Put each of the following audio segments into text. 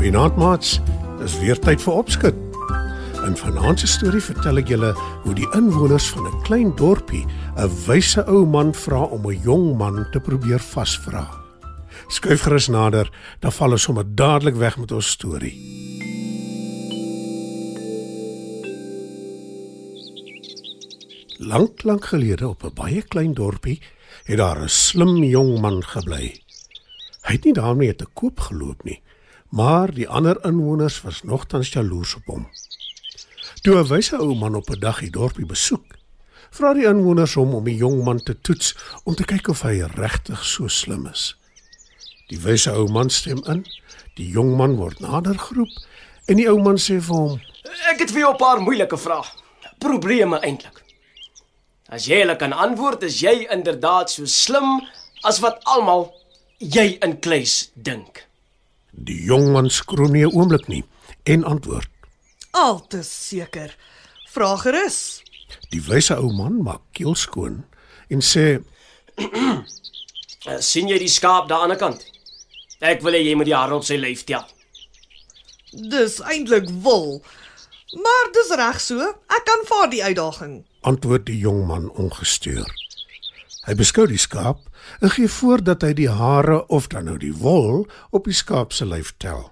Goeienaand maats. Dis weer tyd vir opskud. In vanaand se storie vertel ek julle hoe die inwoners van 'n klein dorpie 'n wyse ou man vra om 'n jong man te probeer vasvra. Skuif gerus nader, dan val ons sommer dadelik weg met ons storie. Lank lank gelede op 'n baie klein dorpie het daar 'n slim jong man gebly. Hy het nie daarmee te koop geloop nie maar die ander inwoners was nogtans jaloers op hom. Toe 'n wyse ou man op 'n dag die dorpie besoek, vra die inwoners hom om die jong man te toets om te kyk of hy regtig so slim is. Die wyse ou man stem in, die jong man word nader geroep en die ou man sê vir hom: Ek het vir jou 'n paar moeilike vrae. Probleme eintlik. As jy hulle kan antwoord, is jy inderdaad so slim as wat almal jy in kluis dink. Die jong man skroom nie 'n oomblik nie en antwoord: Altes seker. Vra gerus. Die wyse ou man maak keel skoon en sê: sien jy die skaap daar aan die kant? Ek wil hê jy moet die hare op sy lyf tel. Dis eintlik wol. Maar dis reg so. Ek kan vaar die uitdaging. Antwoord die jong man ongestuur. Hy beskou die skaap en gee voor dat hy die hare of dan nou die wol op die skaap se lyf tel.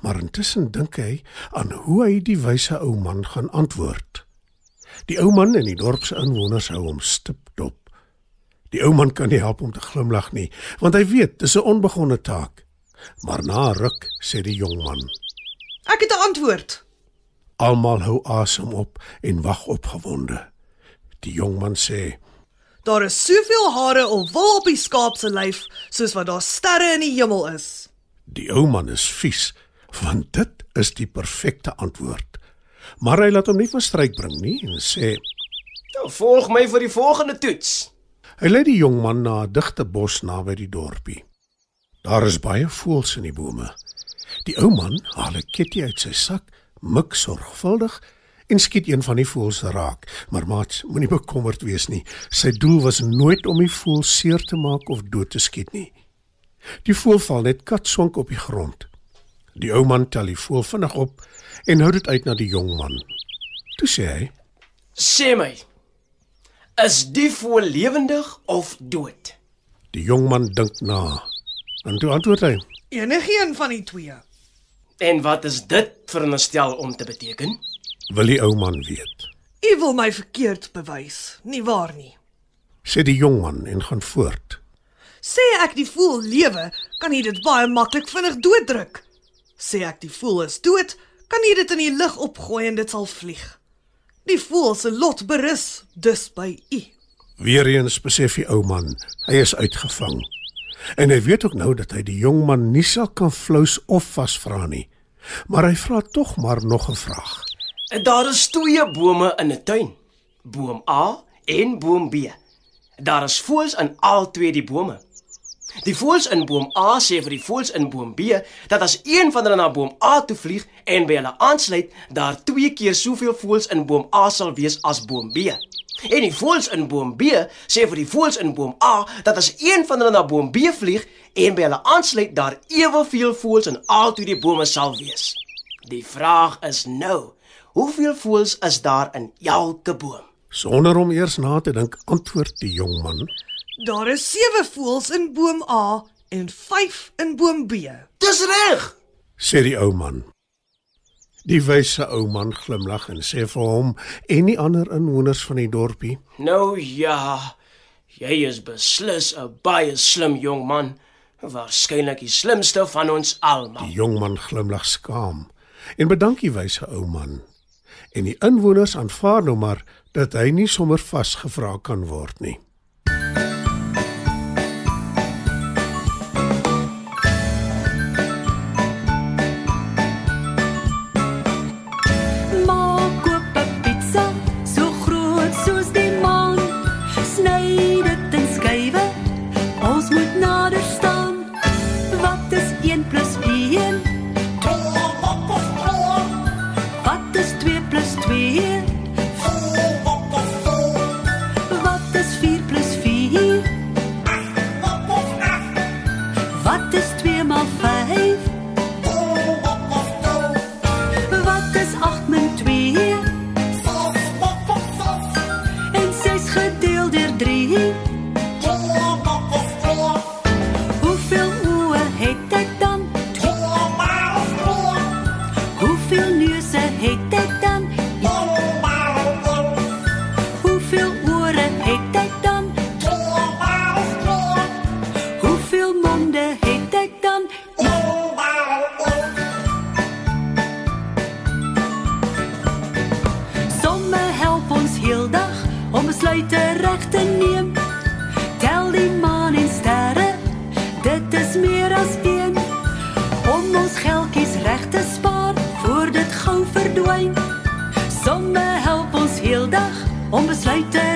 Maar intussen dink hy aan hoe hy die wyse ou man gaan antwoord. Die ou man en die dorp se inwoners hou hom stip dop. Die ou man kan nie help om te glimlag nie, want hy weet dis 'n onbegonne taak. Maar na ruk sê die jong man: Ek het 'n antwoord. Almal hou asem op en wag opgewonde. Die jong man sê: Daar is soveel hare of wol op die skaap se lyf soos wat daar sterre in die hemel is. Die ou man is vies, want dit is die perfekte antwoord. Maar hy laat hom nie van stryk bring nie en sê: Nou volg my vir die volgende toets. Hy lei die jong man na 'n digte bos naby die dorpie. Daar is baie voëls in die bome. Die ou man haal 'n ketty uit sy sak, mik sorgvuldig en skiet een van die voëls raak. Maar maat, moenie bekommerd wees nie. Sy doel was nooit om die voël seer te maak of dood te skiet nie. Die voël val net katsonk op die grond. Die ou man tel die voël vinnig op en hou dit uit na die jong man. Toe sê hy: Sê my, is die voël lewendig of dood? Die jong man dink na. En toe antwoord hy: Enigeen van die twee. En wat is dit veronderstel om te beteken? Wil die ou man weet. U wil my verkeerd bewys, nie waar nie? Sê die jong man en gaan voort. Sê ek die voël lewe, kan jy dit baie maklik vinnig dooddruk. Sê ek die voël is dood, kan jy dit in die lug opgooi en dit sal vlieg. Die voël se lot berus dus by u. Weereens besef die ou man, hy is uitgevang. En hy weet ook nou dat hy die jong man nie sal kan flous of vasvra nie. Maar hy vra tog maar nog 'n vraag. Daar is twee bome in 'n tuin. Boom A en boom B. Daar is voëls in al twee die bome. Die voëls in boom A sê vir die voëls in boom B dat as een van hulle na boom A toe vlieg en by hulle aansluit, daar twee keer soveel voëls in boom A sal wees as boom B. En die voëls in boom B sê vir die voëls in boom A dat as een van hulle na boom B vlieg en by hulle aansluit, daar eweveel voëls in al twee die bome sal wees. Die vraag is nou, Hoeveel voëls is daar in elke boom? Sonder om eers na te dink, antwoord die jong man. Daar is 7 voëls in boom A en 5 in boom B. Dis reg. Sê die ou man. Die wyse ou man glimlag en sê vir hom en die ander inwoners van die dorpie: "Nou ja, jy is beslis 'n baie slim jong man, waarskynlik die slimste van ons almal." Die jong man glimlag skaam en bedank die wyse ou man en die inwoners aanvaar nou maar dat hy nie sommer vasgevra kan word nie. Sonne help ons heeldag om besluite